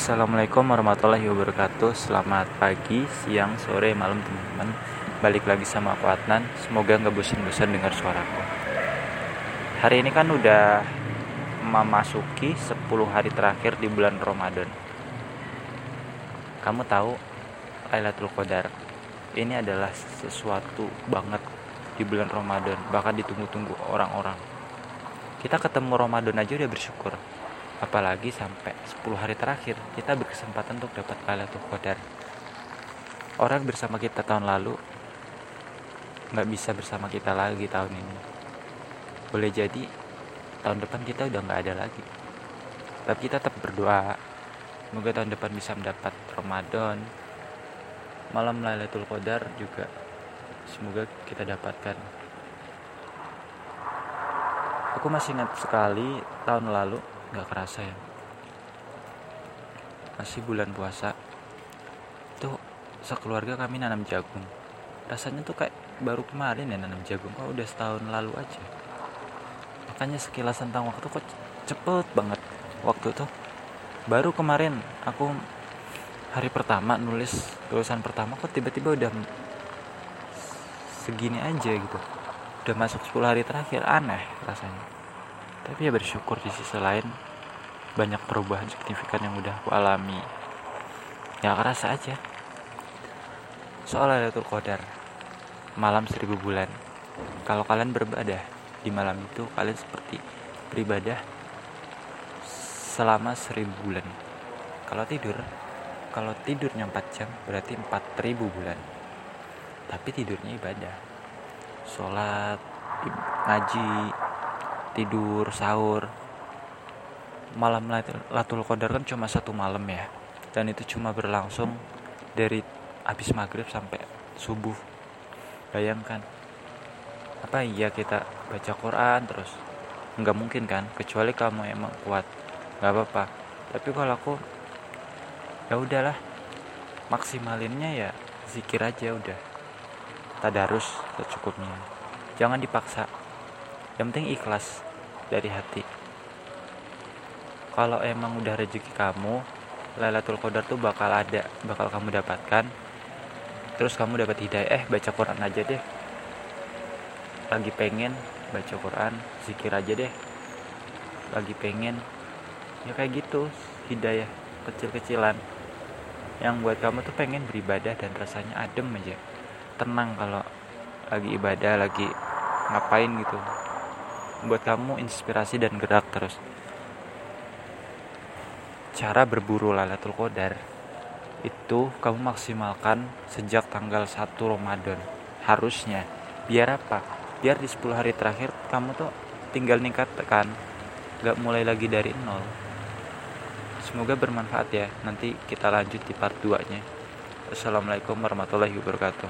Assalamualaikum warahmatullahi wabarakatuh. Selamat pagi, siang, sore, malam teman-teman. Balik lagi sama aku Adnan. Semoga nggak bosan-bosan dengar suaraku. Hari ini kan udah memasuki 10 hari terakhir di bulan Ramadan. Kamu tahu Lailatul Qadar Ini adalah sesuatu banget di bulan Ramadan Bahkan ditunggu-tunggu orang-orang. Kita ketemu Ramadan aja udah bersyukur apalagi sampai 10 hari terakhir kita berkesempatan untuk dapat Lailatul Qadar. Orang bersama kita tahun lalu nggak bisa bersama kita lagi tahun ini. Boleh jadi tahun depan kita udah nggak ada lagi. Tapi kita tetap berdoa. Semoga tahun depan bisa mendapat Ramadan. Malam Lailatul Qadar juga semoga kita dapatkan. Aku masih ingat sekali tahun lalu nggak kerasa ya. Masih bulan puasa. Tuh sekeluarga kami nanam jagung. Rasanya tuh kayak baru kemarin ya nanam jagung. Kok udah setahun lalu aja. Makanya sekilas tentang waktu kok cepet banget. Waktu tuh baru kemarin aku hari pertama nulis tulisan pertama kok tiba-tiba udah segini aja gitu. Udah masuk 10 hari terakhir. Aneh rasanya tapi ya bersyukur di sisi lain banyak perubahan signifikan yang udah aku alami. Ya kerasa aja. Soal Lailatul Qadar malam seribu bulan. Kalau kalian beribadah di malam itu kalian seperti beribadah selama seribu bulan. Kalau tidur kalau tidurnya 4 jam berarti 4000 bulan. Tapi tidurnya ibadah. Sholat ngaji tidur sahur. Malam Latul Qadar kan cuma satu malam ya. Dan itu cuma berlangsung dari habis maghrib sampai subuh. Bayangkan. Apa iya kita baca Quran terus? Nggak mungkin kan? Kecuali kamu emang kuat. Nggak apa-apa. Tapi kalau aku ya udahlah. Maksimalinnya ya zikir aja udah. Tadarus secukupnya. Jangan dipaksa. Yang penting ikhlas dari hati. Kalau emang udah rezeki kamu Lailatul Qadar tuh bakal ada bakal kamu dapatkan. Terus kamu dapat hidayah. Eh baca Quran aja deh. Lagi pengen baca Quran zikir aja deh. Lagi pengen. Ya kayak gitu hidayah kecil-kecilan. Yang buat kamu tuh pengen beribadah dan rasanya adem aja. Tenang kalau lagi ibadah lagi ngapain gitu buat kamu inspirasi dan gerak terus. Cara berburu Lailatul Qadar itu kamu maksimalkan sejak tanggal 1 Ramadan. Harusnya. Biar apa? Biar di 10 hari terakhir kamu tuh tinggal ningkatkan. Gak mulai lagi dari nol. Semoga bermanfaat ya. Nanti kita lanjut di part 2 nya Assalamualaikum warahmatullahi wabarakatuh